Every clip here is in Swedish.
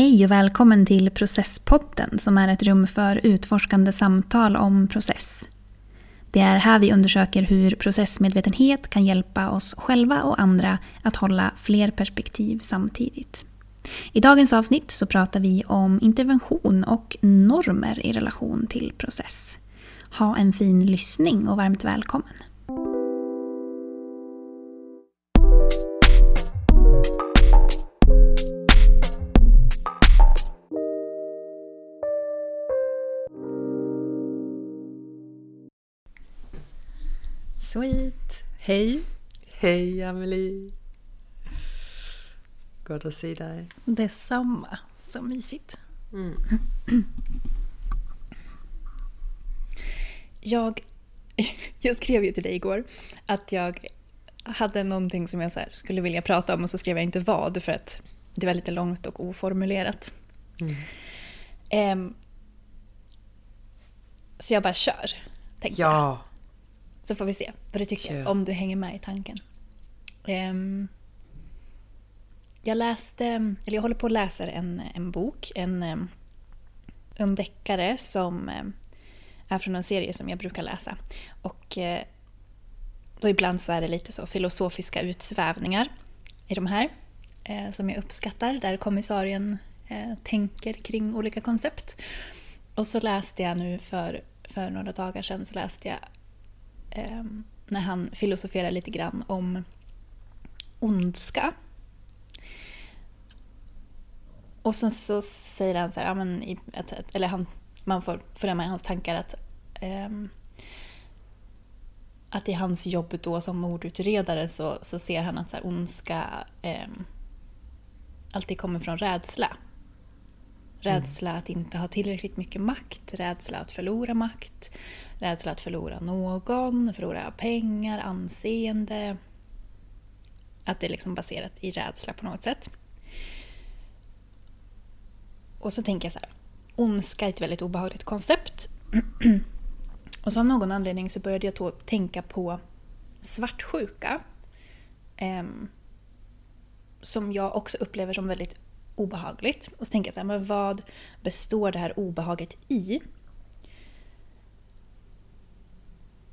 Hej och välkommen till Processpodden som är ett rum för utforskande samtal om process. Det är här vi undersöker hur processmedvetenhet kan hjälpa oss själva och andra att hålla fler perspektiv samtidigt. I dagens avsnitt så pratar vi om intervention och normer i relation till process. Ha en fin lyssning och varmt välkommen. Hej! Hej Amelie! Gott att se dig. Detsamma. Så mysigt. Mm. Jag, jag skrev ju till dig igår att jag hade någonting som jag skulle vilja prata om och så skrev jag inte vad för att det var lite långt och oformulerat. Mm. Um, så jag bara kör. Tänkte ja. Så får vi se vad du tycker, Kör. om du hänger med i tanken. Um, jag läste, eller jag håller på att läsa en, en bok, en, en deckare som är från en serie som jag brukar läsa. Och eh, då ibland så är det lite så filosofiska utsvävningar i de här eh, som jag uppskattar, där kommissarien eh, tänker kring olika koncept. Och så läste jag nu för, för några dagar sedan så läste jag eh, när han filosoferar lite grann om ondska. Och sen så säger han så här, ja, men, eller han, man får följa med i hans tankar att eh, att i hans jobb då som mordutredare så, så ser han att så här, ondska eh, alltid kommer från rädsla. Mm. Rädsla att inte ha tillräckligt mycket makt, rädsla att förlora makt, rädsla att förlora någon, förlora pengar, anseende. Att det är liksom baserat i rädsla på något sätt. Och så tänker jag så här, ondska är ett väldigt obehagligt koncept. Och så av någon anledning så började jag då tänka på svartsjuka. Eh, som jag också upplever som väldigt obehagligt. Och så tänker jag så här, men vad består det här obehaget i?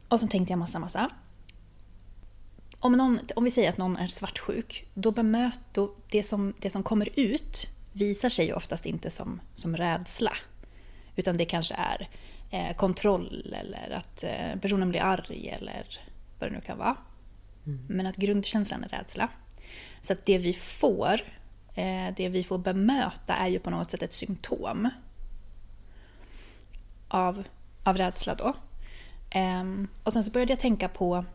Och så tänkte jag massa, massa. Om, någon, om vi säger att någon är svartsjuk, då bemöter det som, det som kommer ut visar sig ju oftast inte som, som rädsla. Utan det kanske är eh, kontroll eller att eh, personen blir arg eller vad det nu kan vara. Mm. Men att grundkänslan är rädsla. Så att det vi får, Eh, det vi får bemöta är ju på något sätt ett symptom av, av rädsla då. Ehm, och sen så började jag tänka på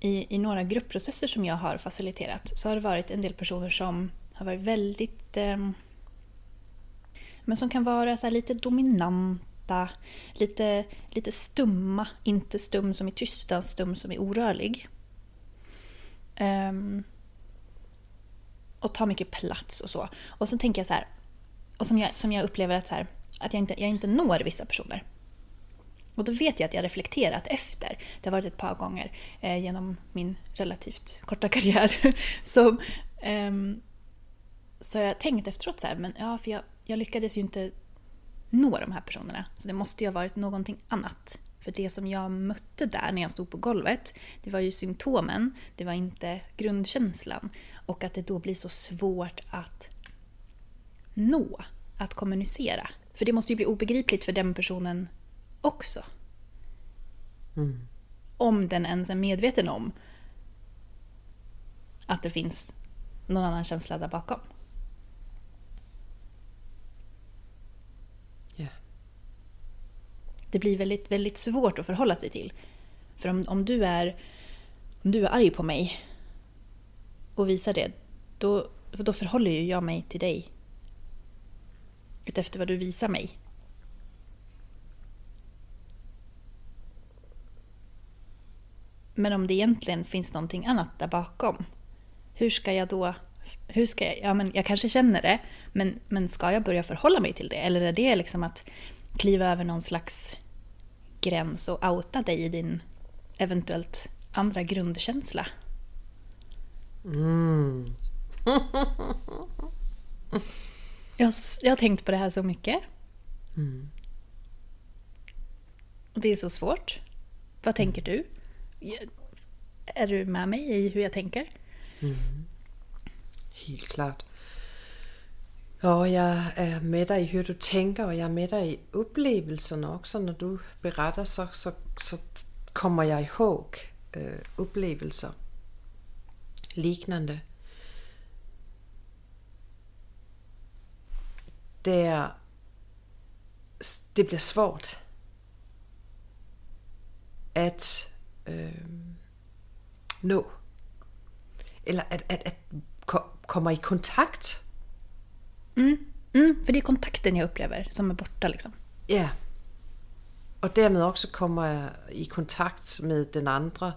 i, i några gruppprocesser som jag har faciliterat så har det varit en del personer som har varit väldigt eh, men som kan vara så lite dominanta, lite, lite stumma. Inte stum som är tyst utan stum som är orörlig. Um, och tar mycket plats och så. Och så tänker jag så här, och som jag, som jag upplever att, så här, att jag, inte, jag inte når vissa personer. Och då vet jag att jag reflekterat efter. Det har varit ett par gånger eh, genom min relativt korta karriär. Ehm, så, eh, så jag tänkt efteråt så här, men ja, för jag, jag lyckades ju inte nå de här personerna. Så det måste ju ha varit någonting annat. För det som jag mötte där när jag stod på golvet, det var ju symptomen, det var inte grundkänslan. Och att det då blir så svårt att nå, att kommunicera. För det måste ju bli obegripligt för den personen också. Mm. Om den ens är medveten om att det finns någon annan känsla där bakom. det blir väldigt, väldigt svårt att förhålla sig till. För om, om, du är, om du är arg på mig och visar det, då, då förhåller ju jag mig till dig utefter vad du visar mig. Men om det egentligen finns någonting annat där bakom, hur ska jag då... Hur ska jag, ja, men jag kanske känner det, men, men ska jag börja förhålla mig till det? Eller är det liksom att kliva över någon slags gräns och outa dig i din eventuellt andra grundkänsla. Mm. Jag, jag har tänkt på det här så mycket. Och det är så svårt. Vad tänker du? Är du med mig i hur jag tänker? Helt klart. Ja, jag är med dig i hur du tänker och jag är med dig i upplevelserna också. När du berättar så, så, så kommer jag ihåg øh, upplevelser liknande. Det, är, det blir svårt att øh, nå. Eller att, att, att ko- komma i kontakt Mm, för det är kontakten jag upplever som är borta liksom. Ja. Och därmed också komma i kontakt med den andra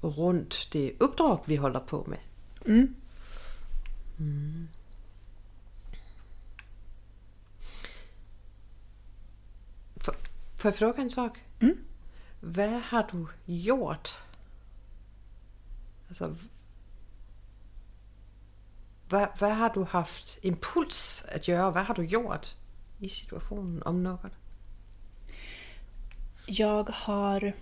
runt det uppdrag vi håller på med. Mm. Får, får jag fråga en sak? Mm. Vad har du gjort? Alltså, vad, vad har du haft impuls att göra? Vad har du gjort i situationen om något? Jag har...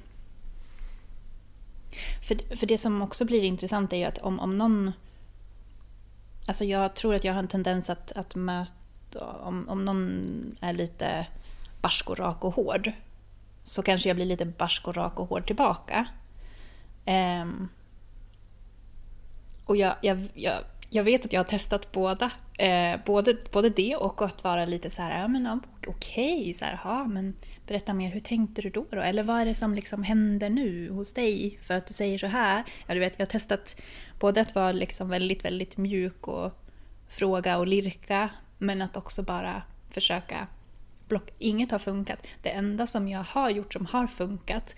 För, för det som också blir intressant är ju att om, om någon... Alltså jag tror att jag har en tendens att, att möta... Om, om någon är lite barsk och rak och hård så kanske jag blir lite barsk och rak och hård tillbaka. Um, och jag, jag, jag, jag vet att jag har testat båda. Eh, både, både det och att vara lite så här, ja men okej, så här, ja, men berätta mer, hur tänkte du då, då? Eller vad är det som liksom händer nu hos dig för att du säger så här? Ja, du vet, jag har testat både att vara liksom väldigt, väldigt mjuk och fråga och lirka, men att också bara försöka block. Inget har funkat. Det enda som jag har gjort som har funkat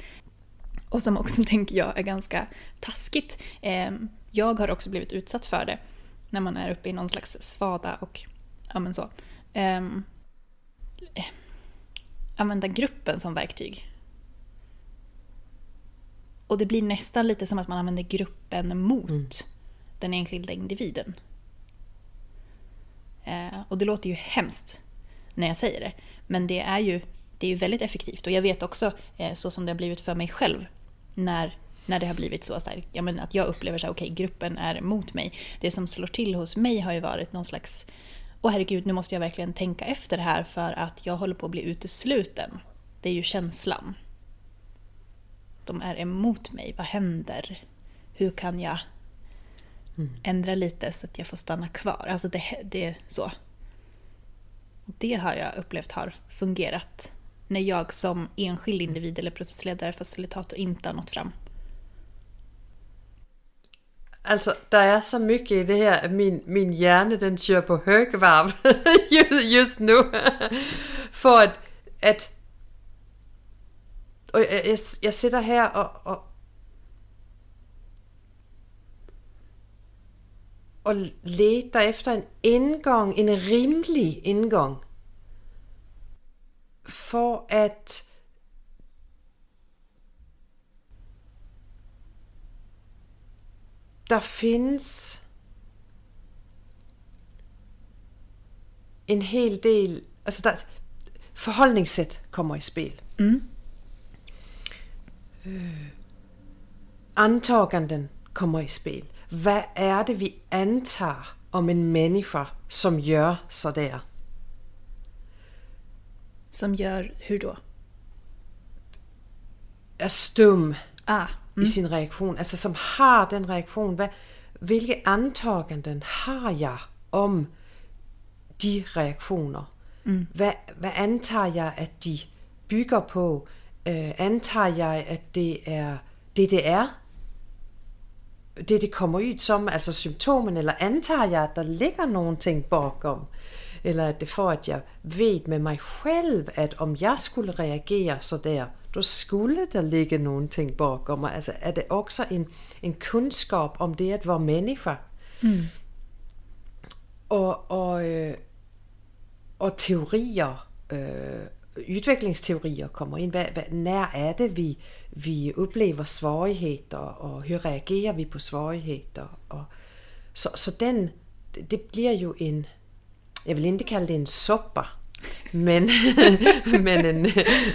och som också tänker jag är ganska taskigt. Eh, jag har också blivit utsatt för det när man är uppe i någon slags svada och ja men så. Eh, använda gruppen som verktyg. Och det blir nästan lite som att man använder gruppen mot den enskilda individen. Eh, och det låter ju hemskt när jag säger det. Men det är ju, det är ju väldigt effektivt. Och jag vet också, eh, så som det har blivit för mig själv, när, när det har blivit så, så här, ja, men att jag upplever så här, okej, gruppen är emot mig. Det som slår till hos mig har ju varit någon slags, åh herregud, nu måste jag verkligen tänka efter här för att jag håller på att bli utesluten. Det är ju känslan. De är emot mig, vad händer? Hur kan jag ändra lite så att jag får stanna kvar? Alltså det, det är så. Det har jag upplevt har fungerat när jag som enskild individ eller processledare, facilitator inte har nått fram. Alltså, der är så mycket i det här, min, min hjärna den kör på högvarv just nu. För att, att och jag, jag, jag sitter här och, och, och letar efter en ingång, en rimlig ingång. För att... der findes en hel del, altså der, forholdningssæt kommer i spil. Mm. Øh, antaganden kommer i spil. Hvad er det, vi antager om en människa som gör så där? Som gör hur då? Er stum Ah, i sin reaktion, altså som har den reaktion. Hvad, hvilke antaganden har jeg om de reaktioner? Mm. Hvad, hvad antager jeg, at de bygger på? Øh, antager jeg, at det er det, det er? Det, det kommer ud som, altså symptomen, eller antager jeg, at der ligger nogle ting bakom? Eller at det for, at jeg ved med mig selv, at om jeg skulle reagere så der, då skulle der ligge nogle ting bakom mig. Altså er det også en, en kunskap om det at være människa. Mm. Og, øh, og teorier, øh, udviklingsteorier kommer ind. Hvad, hvad, når er det, vi, vi oplever svårigheder, og hur reagerer vi på svårigheder? Og, så, så den, det, det bliver jo en, jag vill inte kalla det en soppa. Men, men en,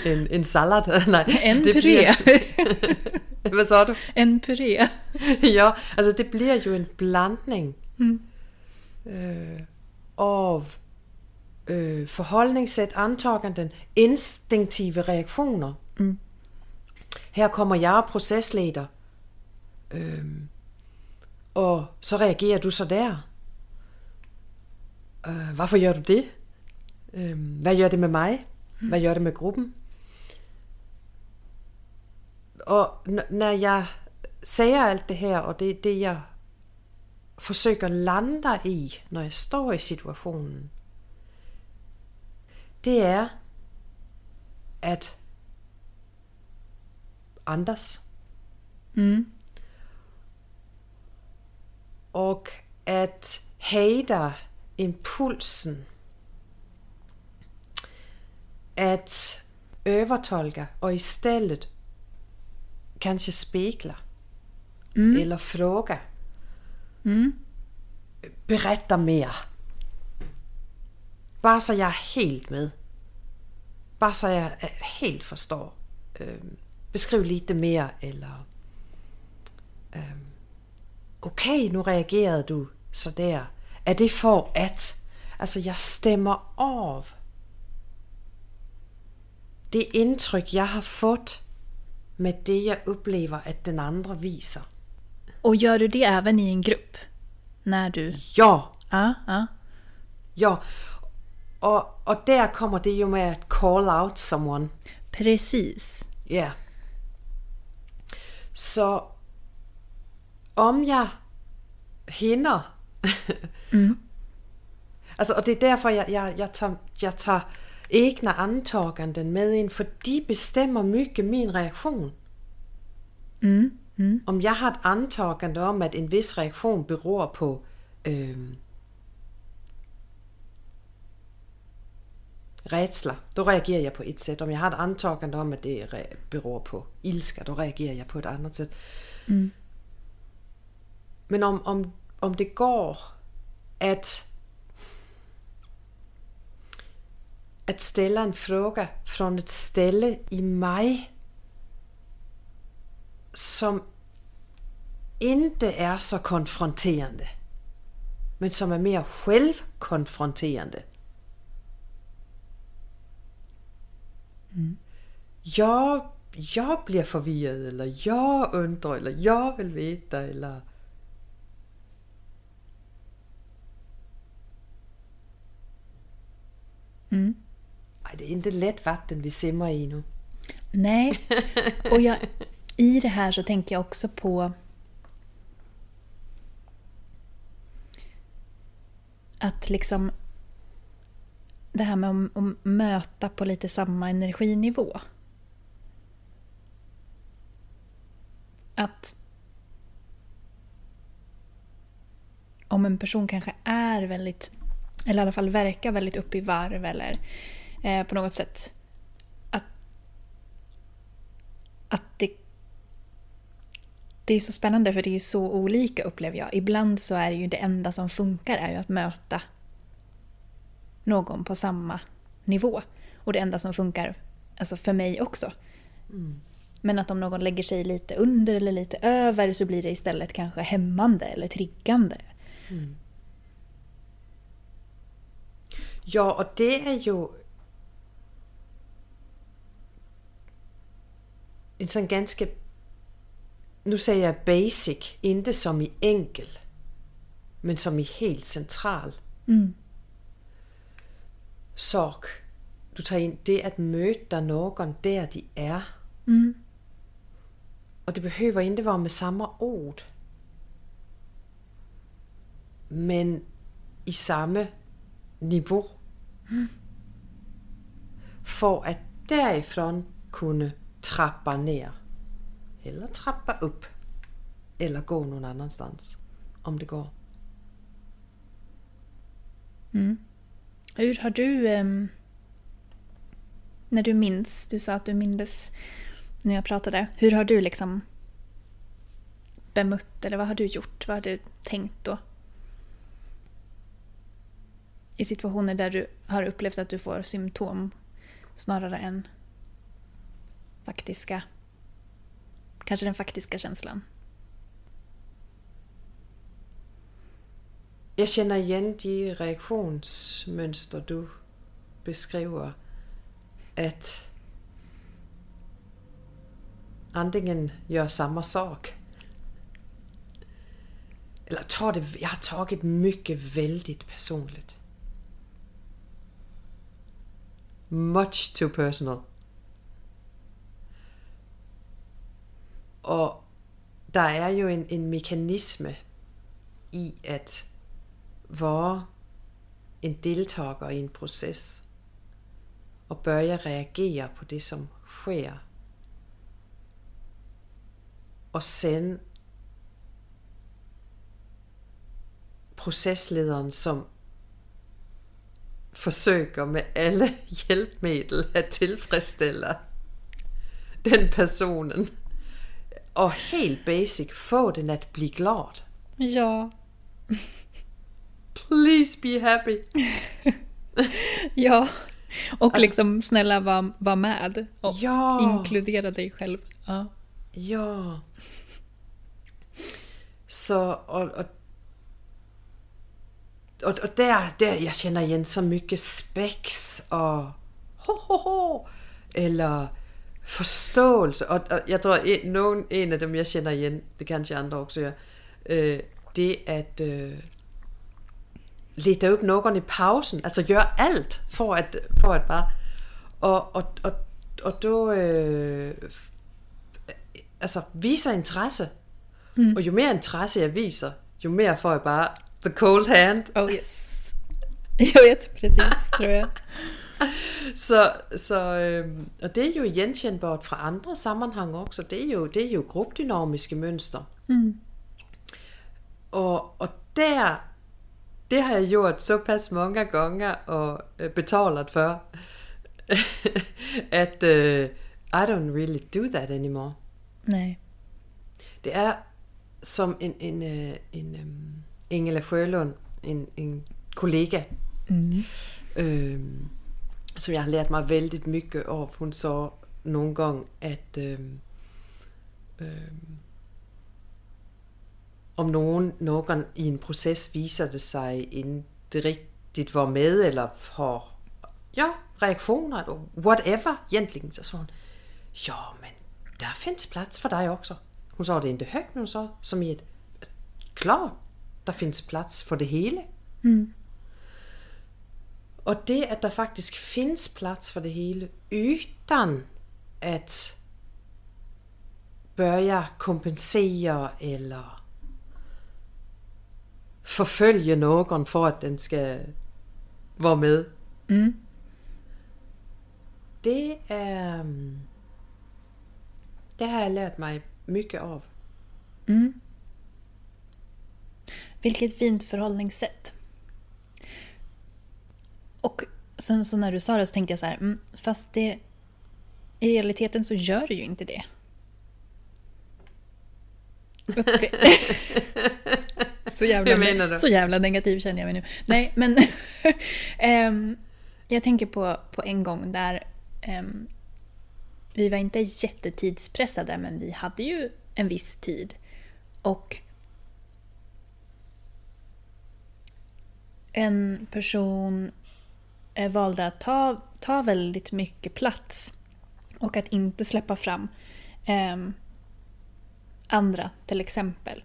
en, en sallad. Nej, En puré. Blir, vad sa du? En puré. ja, alltså det blir ju en blandning øh, av øh, förhållningssätt, antaganden, instinktiva reaktioner. Här kommer jag processleder. Øhm, och så reagerar du så där. Øh, varför gör du det? Øhm, vad gör det med mig? Vad gör det med gruppen? Och n- när jag säger allt det här och det det jag försöker landa i när jag står i situationen. Det är att andas. Och att hejda impulsen. Att övertolka och istället kanske spegla. Eller fråga. Berätta mer. Bara så jag är helt med. Bara så jag eh, helt förstår. Øhm, beskriv lite mer eller... Øhm, Okej, nu reagerade du sådär. Är det för att... Alltså jag stämmer av det intryck jag har fått med det jag upplever att den andra visar. Och gör du det även i en grupp? När du... Ja, Ja, ja. ja. Och, och där kommer det ju med att call out someone. Precis. Ja. Så om jag hinner. alltså, och det är därför jag, jag, jag, tar, jag tar egna antaganden med in, för de bestämmer mycket min reaktion. Om jag har ett antagande om att en viss reaktion beror på øhm, rädsla, då reagerar jag på ett sätt. Om jag har ett antagande om att det beror på ilska, då reagerar jag på ett annat sätt. Men om, om, om det går att, att ställa en fråga från ett ställe i mig som inte är så konfronterande, men som är mer självkonfronterande. Jag, jag blir förvirrad eller jag undrar eller jag vill veta eller... mm det är inte lätt vatten vi simmar i nu. Nej. Och jag, i det här så tänker jag också på att liksom det här med att, möta på lite samma energinivå. Att om en person kanske är väldigt, eller i alla fall verkar väldigt uppe i varv eller eh, på något sätt att, att det det är så spännande för det är så olika upplever jag. Ibland så är det ju det enda som funkar är ju att möta någon på samma nivå. Och det enda som funkar alltså för mig också. Men att om någon lägger sig lite under eller lite över så blir det istället kanske hämmande eller triggande. Ja, och det är ju en sån ganska, nu säger jag basic, inte som i enkel, men som i helt central sak. Du tar in det att möta någon där de är. Och det behöver inte vara med samma ord. Men i samma nivå. För att därifrån kunna trappa ner. Eller trappa upp. Eller gå någon annanstans. Om det går. Mm. Hur har du... Um, när du minns, du sa att du mindes när jag pratade. Hur har du liksom bemött eller vad har du gjort? Vad har du tänkt då? i situationer där du har upplevt att du får symptom snarare än faktiska, kanske den faktiska känslan. Jag känner igen de reaktionsmönster du beskriver. Att antingen gör samma sak. Eller tar det, jag har tagit mycket väldigt personligt. Much too personal. Och der er ju en, en mekanism i att vara en deltagare i en process och börja reagera på det som sker. Och sen processledaren som försöker med alla hjälpmedel att tillfredsställa den personen. Och helt basic få den att bli glad. Ja. Please be happy. ja. Och Alltså- liksom snälla var, var med oss. Ja. Inkludera dig själv. Ja. Ja. Så, och, och, och, och där, där, jag känner igen så mycket spex och ho, ho, ho, eller förståelse. Och, och jag tror en, någon, en av dem jag känner igen, det kanske andra också gör, øh, det är att øh, leta upp någon i pausen, alltså göra allt för att, för att bara... Och, och, och, och då... Øh, alltså visa intresse. Och ju mer intresse jag visar, ju mer får jag bara the cold hand. Oh yes. Jag vet precis, tror jag. Så, så øhm, och det är ju igenkännbart från andra sammanhang också. Det är ju, det är ju gruppdynamiska mönster. Och, och där, det har jag gjort så pass många gånger och øh, betalat för. att øh, I don't really do that anymore. Nej. Det är som en, en, øh, en um, Ingela Sjölund, en, en kollega, øhm, som jag har lärt mig väldigt mycket av. Hon sa någon gång att um, om någon, någon i en process visade sig inte riktigt vara med eller har ja, reaktioner eller whatever egentligen, så sa hon Ja, men där finns plats för dig också. Hon sa det inte högt, men hon sa som i ett klart, där finns plats för det hela. Mm. Och det att det faktiskt finns plats för det hela utan att börja kompensera eller förfölja någon för att den ska vara med. Mm. Det är... Det har jag lärt mig mycket av. Mm. Vilket fint förhållningssätt. Och sen så när du sa det så tänkte jag så här, mm, fast det i realiteten så gör det ju inte det. Så, jävla, så jävla negativ känner jag mig nu. Nej, men ehm, jag tänker på, på en gång där ehm, vi var inte jättetidspressade men vi hade ju en viss tid. Och en person Eh, valde att ta, ta väldigt mycket plats och att inte släppa fram eh, andra till exempel.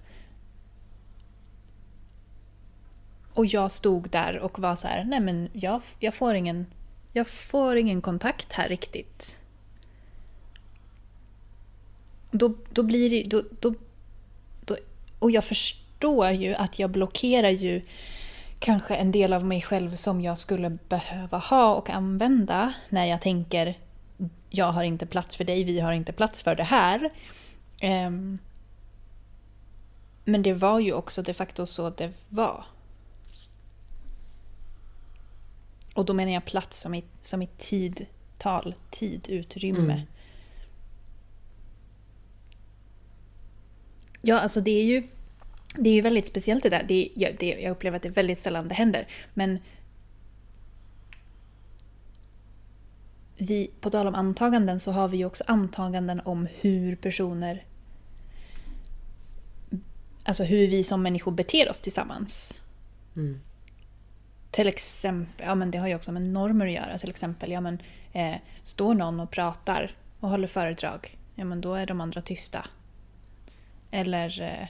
Och jag stod där och var så här, nej men jag, jag, får, ingen, jag får ingen kontakt här riktigt. Då, då blir det... Då, då, då, och jag förstår ju att jag blockerar ju kanske en del av mig själv som jag skulle behöva ha och använda när jag tänker jag har inte plats för dig, vi har inte plats för det här. Ehm, men det var ju också de facto så det var. Och då menar jag plats som i, som i tid, tal, tid, utrymme. Mm. Ja, alltså det är ju det är ju väldigt speciellt det där. Det, jag, det, jag upplever att det är väldigt sällan det händer. Men vi, på tal om antaganden så har vi ju också antaganden om hur personer... Alltså hur vi som människor beter oss tillsammans. Mm. Till exempel, ja men det har ju också med normer att göra. Till exempel, ja men eh, står någon och pratar och håller föredrag, ja men då är de andra tysta. Eller eh,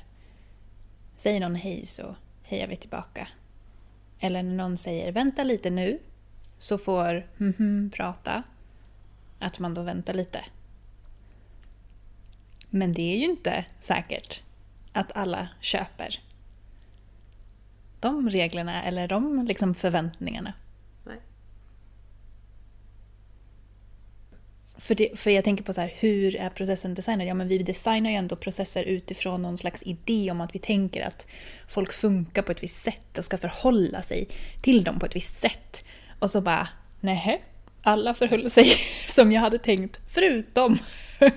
säger någon hej så hejar vi tillbaka. Eller när någon säger vänta lite nu så får mhm prata. Att man då väntar lite. Men det är ju inte säkert att alla köper de reglerna eller de liksom förväntningarna. För, det, för jag tänker på så här, hur är processen designad? Ja, men vi designar ju ändå processer utifrån någon slags idé om att vi tänker att folk funkar på ett visst sätt och ska förhålla sig till dem på ett visst sätt. Och så bara, nej, alla förhöll sig som jag hade tänkt, förutom.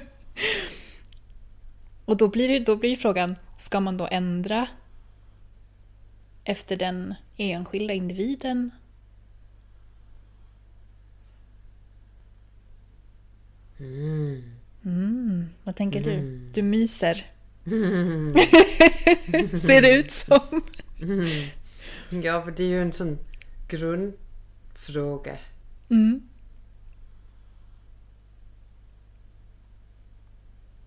och då blir, då blir frågan, ska man då ändra efter den enskilda individen? Mm. Mm, vad tänker du? Mm. Du myser. Mm. Ser det ut som. Mm. Ja, för det är ju en sån grundfråga.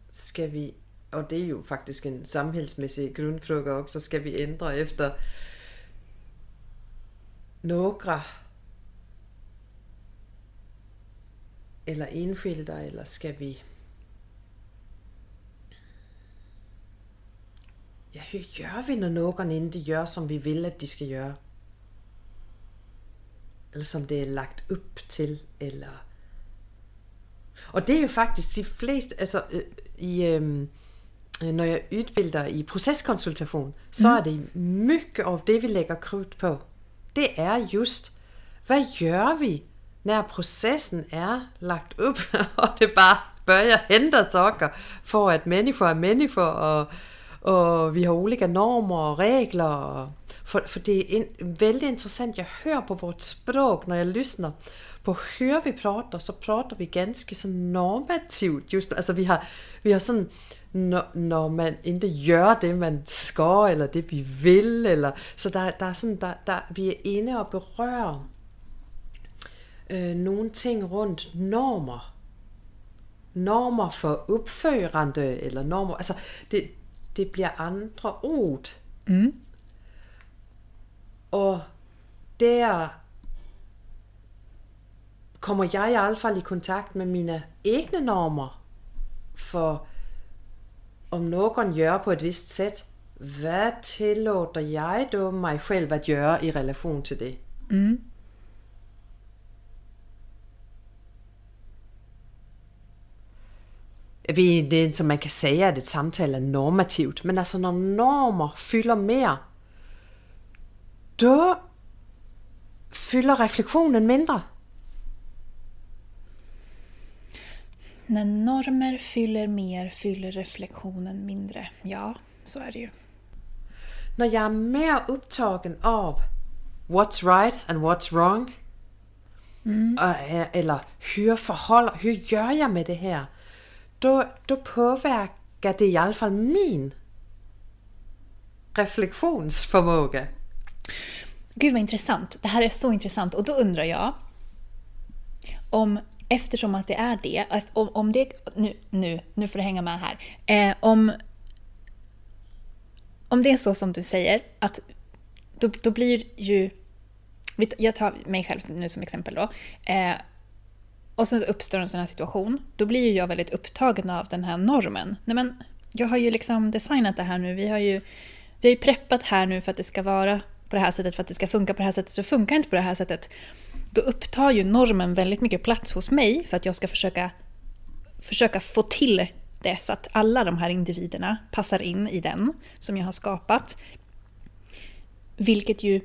Ska vi, och det är ju faktiskt en samhällsmässig grundfråga också, ska vi ändra efter några eller enskilda eller ska vi Ja, hur gör vi när någon inte gör som vi vill att de ska göra? Eller som det är lagt upp till eller och det är ju faktiskt de flesta, alltså øh, i, øhm, när jag utbildar i processkonsultation så är det mycket av det vi lägger krut på. Det är just, vad gör vi när processen är lagt upp och det bara börjar hända saker för att människor är människor och, och vi har olika normer och regler. Och, för, för det är in, väldigt intressant, jag hör på vårt språk när jag lyssnar på hur vi pratar så pratar vi ganska så normativt just alltså vi har, vi har sån, när, man inte gör det man ska eller det vi vill eller så där, där är sån, där, där, vi är inne och berör øh, nogle ting runt normer. Normer för uppförande eller normer, alltså det, det blir andra ord. Mm. Och där kommer jag i alla fall i kontakt med mina egna normer. För om någon gör på ett visst sätt, vad tillåter jag då mig själv att göra i relation till det? Mm. Inte det som man kan säga att ett samtal är normativt, men alltså när normer fyller mer, då fyller reflektionen mindre. När normer fyller mer fyller reflektionen mindre. Ja, så är det ju. När jag är mer upptagen av what's right and what's wrong, äh, eller hur, förhåller, hur gör jag med det här? Då, då påverkar det i alla fall min reflektionsförmåga. Gud vad intressant. Det här är så intressant. Och då undrar jag om, eftersom att det är det, att om, om det... Nu, nu, nu får du hänga med här. Eh, om, om det är så som du säger, att då, då blir ju... Jag tar mig själv nu som exempel då. Eh, och så uppstår en sån här situation. Då blir ju jag väldigt upptagen av den här normen. Nej men, jag har ju liksom designat det här nu. Vi har ju, vi har ju preppat här nu för att det ska vara på det här sättet, för att det ska funka på det här sättet. Så funkar det inte på det här sättet. Då upptar ju normen väldigt mycket plats hos mig för att jag ska försöka, försöka få till det så att alla de här individerna passar in i den som jag har skapat. Vilket ju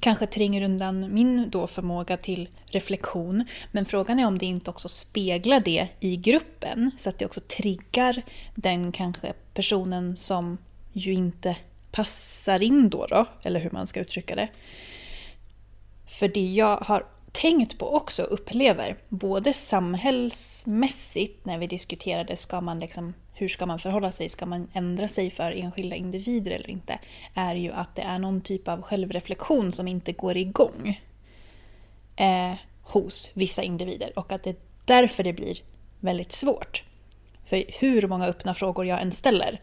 kanske tränger undan min då förmåga till reflektion. Men frågan är om det inte också speglar det i gruppen så att det också triggar den kanske personen som ju inte passar in då, då eller hur man ska uttrycka det. För det jag har tänkt på också och upplever, både samhällsmässigt när vi diskuterade ska man liksom, hur ska man förhålla sig, ska man ändra sig för enskilda individer eller inte, är ju att det är någon typ av självreflektion som inte går igång eh, hos vissa individer och att det är därför det blir väldigt svårt. För hur många öppna frågor jag än ställer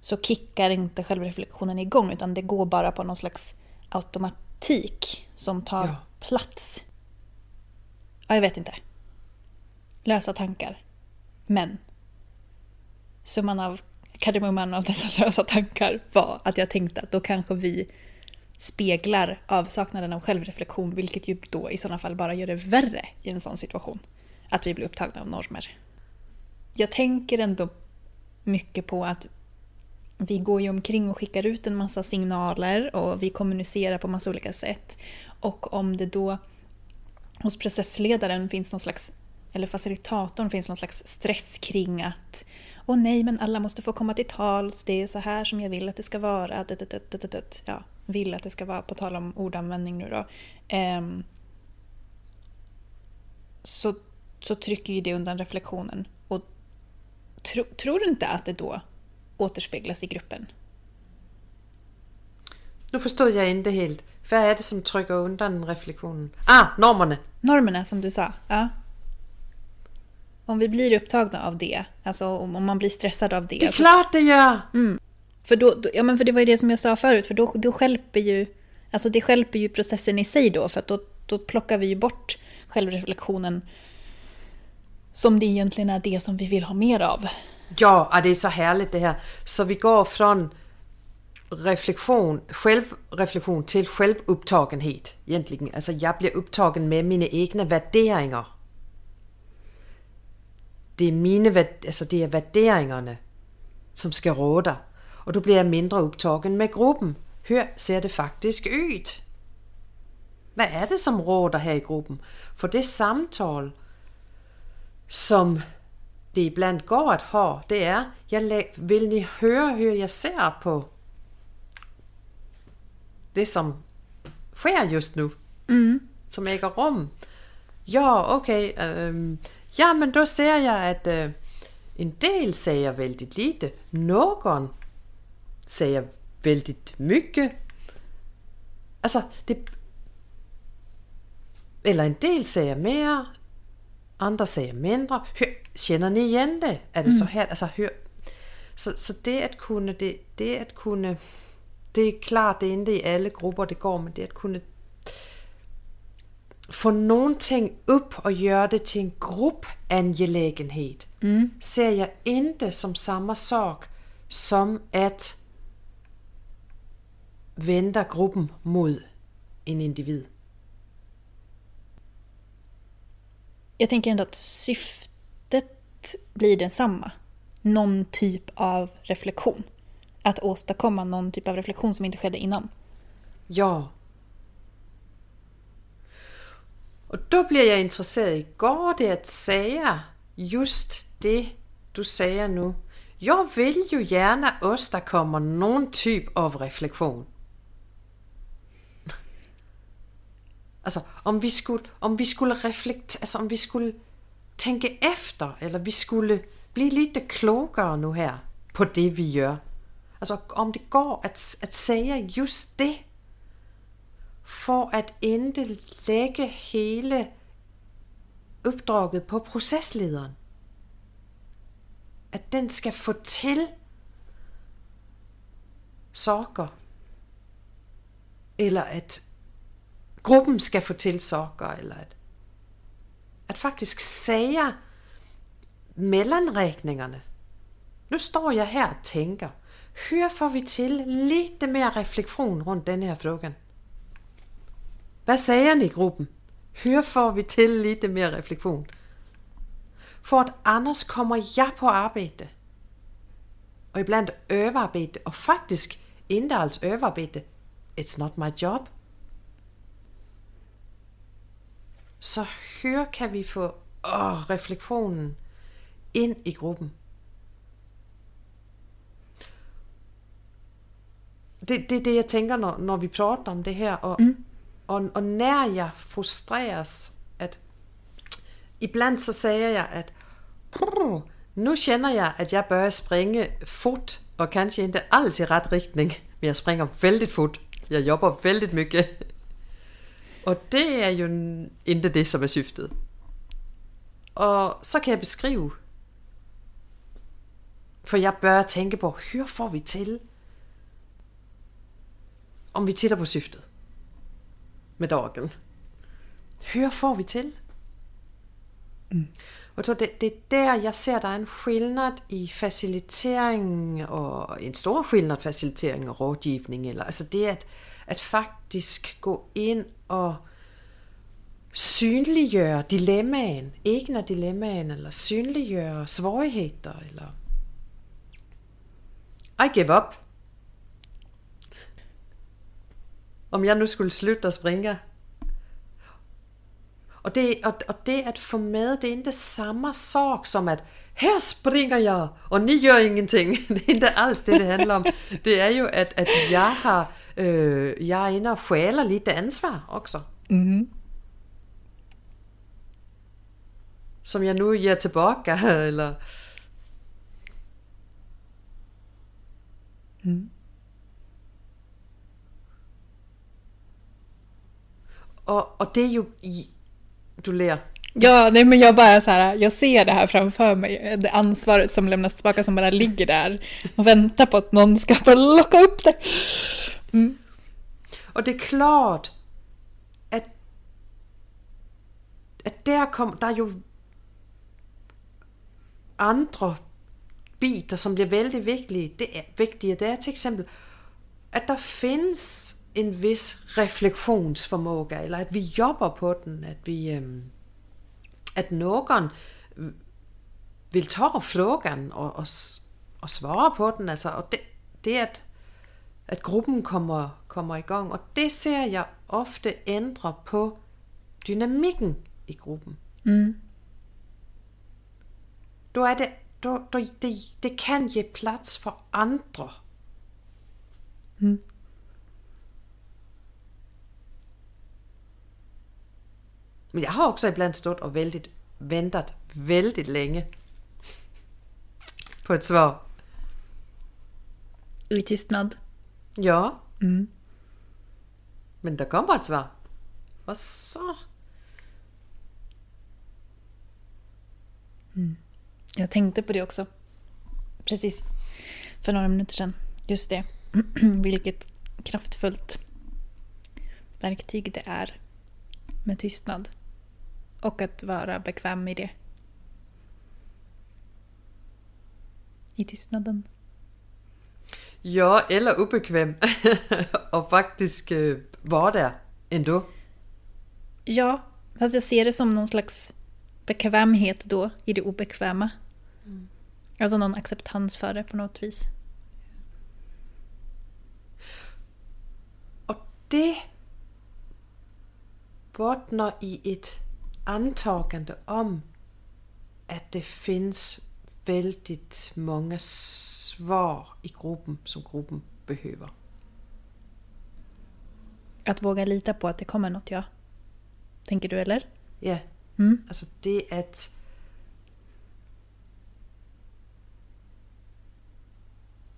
så kickar inte självreflektionen igång utan det går bara på någon slags automatik som tar Ja. plats. Ja, jag vet inte. Lösa tankar. Men summan av kardemumman av dessa lösa tankar var att jag tänkte att då kanske vi speglar avsaknaden av självreflektion vilket ju då i sådana fall bara gör det värre i en sån situation. Att vi blir upptagna av normer. Jag tänker ändå mycket på att vi går ju omkring och skickar ut en massa signaler och vi kommunicerar på massa olika sätt. Och om det då hos processledaren finns någon slags, eller facilitatorn finns någon slags stress kring att Åh nej, men alla måste få komma till tals, det är så här som jag vill att det ska vara. Ja, vill att det ska vara, på tal om ordanvändning nu då. Ehm, så, så trycker ju det undan reflektionen. Och tro, tror du inte att det då återspeglas i gruppen? Nu förstod jag inte helt. Vad är det som trycker undan reflektionen? Ah, normerna! Normerna som du sa, ja. Om vi blir upptagna av det, alltså om man blir stressad av det. Det är klart det gör! För, då, då, ja, men för det var ju det som jag sa förut, för då, då skälper ju alltså det skälper ju processen i sig då, för att då, då plockar vi ju bort självreflektionen som det egentligen är det som vi vill ha mer av. Ja, det är så härligt det här. Så vi går från reflektion, självreflektion till självupptagenhet egentligen. Alltså jag blir upptagen med mina egna värderingar. Det är mina värd- alltså det är värderingarna som ska råda. Och då blir jag mindre upptagen med gruppen. Hur ser det faktiskt ut? Vad är det som råder här i gruppen? För det samtal som det ibland går att ha, det är, jag vill ni höra hur jag ser på det som sker just nu? Som äger rum? Ja, okej. ehm, ja, men då ser jag att eh, en del säger väldigt lite. Någon säger väldigt mycket. Alltså, det... Eller en del säger mer, andra säger mindre. Hur, känner ni igen det? Är det så här? Alltså, hur, så, så det att kunna, det, det att kunna, det är klart det är inte i alla grupper det går, men det att kunna få någonting upp och göra det till en gruppangelägenhet ser jag inte som samma sak som att vända gruppen mot en individ. Jag tänker ändå att syftet blir densamma. Någon typ av reflektion. Att åstadkomma någon typ av reflektion som inte skedde innan. Ja. Och då blir jag intresserad. Går det att säga just det du säger nu? Jag vill ju gärna åstadkomma någon typ av reflektion. Alltså om vi skulle, om vi skulle reflektera, alltså om vi skulle tänka efter eller vi skulle bli lite klokare nu här på det vi gör. Alltså om det går att, att säga just det för att inte lägga hela uppdraget på processledaren. Att den ska få till saker. Eller att gruppen ska få till saker. Eller at, att faktiskt säga mellanräkningarna. Nu står jag här och tänker. Hur får vi till lite mer reflektion runt den här frågan? Vad säger ni i gruppen? Hur får vi till lite mer reflektion? För att annars kommer jag på arbete. Och ibland överarbete och faktiskt inte alls överarbete. It's not my job. Så hur kan vi få åh, reflektionen in i gruppen? Det, är det jag tänker när, när vi pratar om det här. Och og, og når jeg frustreres, at ibland så säger jeg, at nu känner jag att jag börjar springa fort, och kanske inte alls i rätt riktning, men jag springer väldigt fort. jag jobbar väldigt mycket. Och det är ju inte det, som är syftet. Och så kan jag beskriva. För jag börjar tänka på, hur får vi till om vi tittar på syftet med dagen. Hur får vi til? Og så det, det er der, jeg ser, der er en skillnad i facilitering, og en stor skillnad facilitering og rådgivning, eller altså det at, at faktisk gå ind og synliggøre dilemmaen, ikke når dilemmaen, eller synliggøre svårigheder, eller I give up. Om jeg nu skulle slutte at springe. Og det, og, og det at få med, det er ikke samme sorg som at, her springer jeg, og ni gør ingenting. Det er ikke alls det, det handler om. Det er jo, at, at jeg har, øh, jeg er inde og stjæler lidt ansvar også. Mhm. Som jeg nu giver tilbage, eller... Og, och det är ju... Du ler. Ja, nej men jag bara så här, jag ser det här framför mig, det ansvaret som lämnas tillbaka som bara ligger där och väntar på att någon ska bara locka upp det. Og det er klart, at, at der, kom, der er jo andre biter, som bliver vældig vigtige. Det er, vigtige. Det er til eksempel, at der findes en vis refleksionsformåga, eller at vi jobber på den, at vi, øhm, at nogen vil tage frågan og, og, s- og svare på den, altså, og det, det at, at gruppen kommer, kommer i gang, og det ser jeg ofte ændre på dynamikken i gruppen. Mm. Då er det, då, då, det, det kan ge plats for andre. Mm. Men jeg har også ibland stået og vældigt, ventet vældigt længe på et svar. I tystnad. Ja, Mm. men der kommer et svar. Og så... Jag tänkte på det också. Precis. För några minuter sedan. Just det. Vilket kraftfullt verktyg det är med tystnad. Och att vara bekväm i det. I tystnaden. Ja, eller ubekväm. og faktisk øh, var der ändå. Ja, fast jag ser det som någon slags bekvämhet då i det obekväma. Alltså någon acceptans för det på något vis. Og det bottner i et antagande om, at det findes väldigt många svar i gruppen, som gruppen behøver. Att våga lita på att det kommer något, ja. Tänker du eller? Ja, Mm. altså det at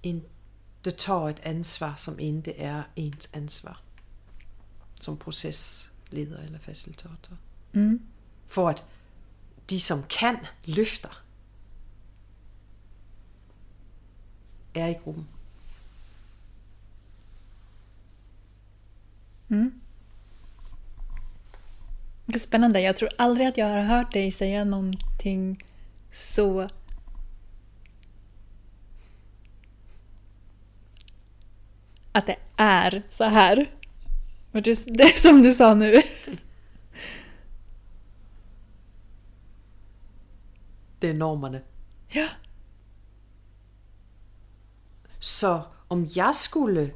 inte ta et ansvar, som ikke er ens ansvar. Som procesleder eller facilitator. Mm. For at de, som kan, løfter, er i gruppen. Mm. Det är spännande. Jag tror aldrig att jag har hört dig säga någonting så... Att det är så här. Det, är som du sa nu. Det er normerne. Ja. Så om jeg skulle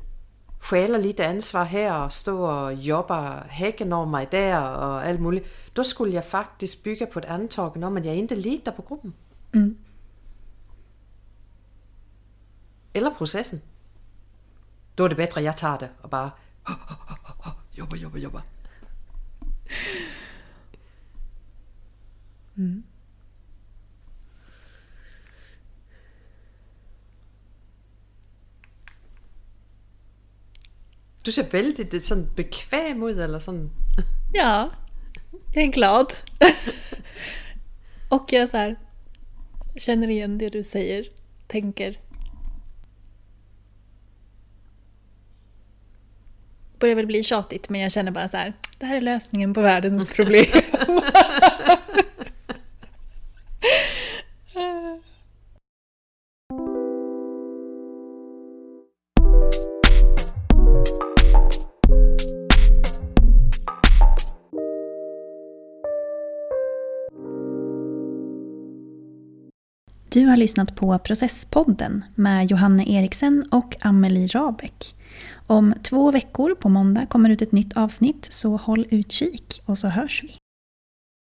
stjæle lidt ansvar her og stå og jobbe hækkenormer i der og alt muligt, då skulle jeg faktisk bygge på et antagende om, at jeg ikke lider på gruppen. Mm. Eller processen. Då er det bedre, at jeg tager det og bare jobber, jobber, jobber. Mm. Du ser väldigt sån bekväm ut eller sån... Ja, jag är glad. Och jag så här, känner igen det du säger, tänker. Börjar väl bli tjatigt men jag känner bara så här, det här är lösningen på världens problem. Du har lyssnat på Processpodden med Johanne Eriksen och Amelie Rabeck. Om två veckor på måndag kommer ut ett nytt avsnitt så håll utkik och så hörs vi.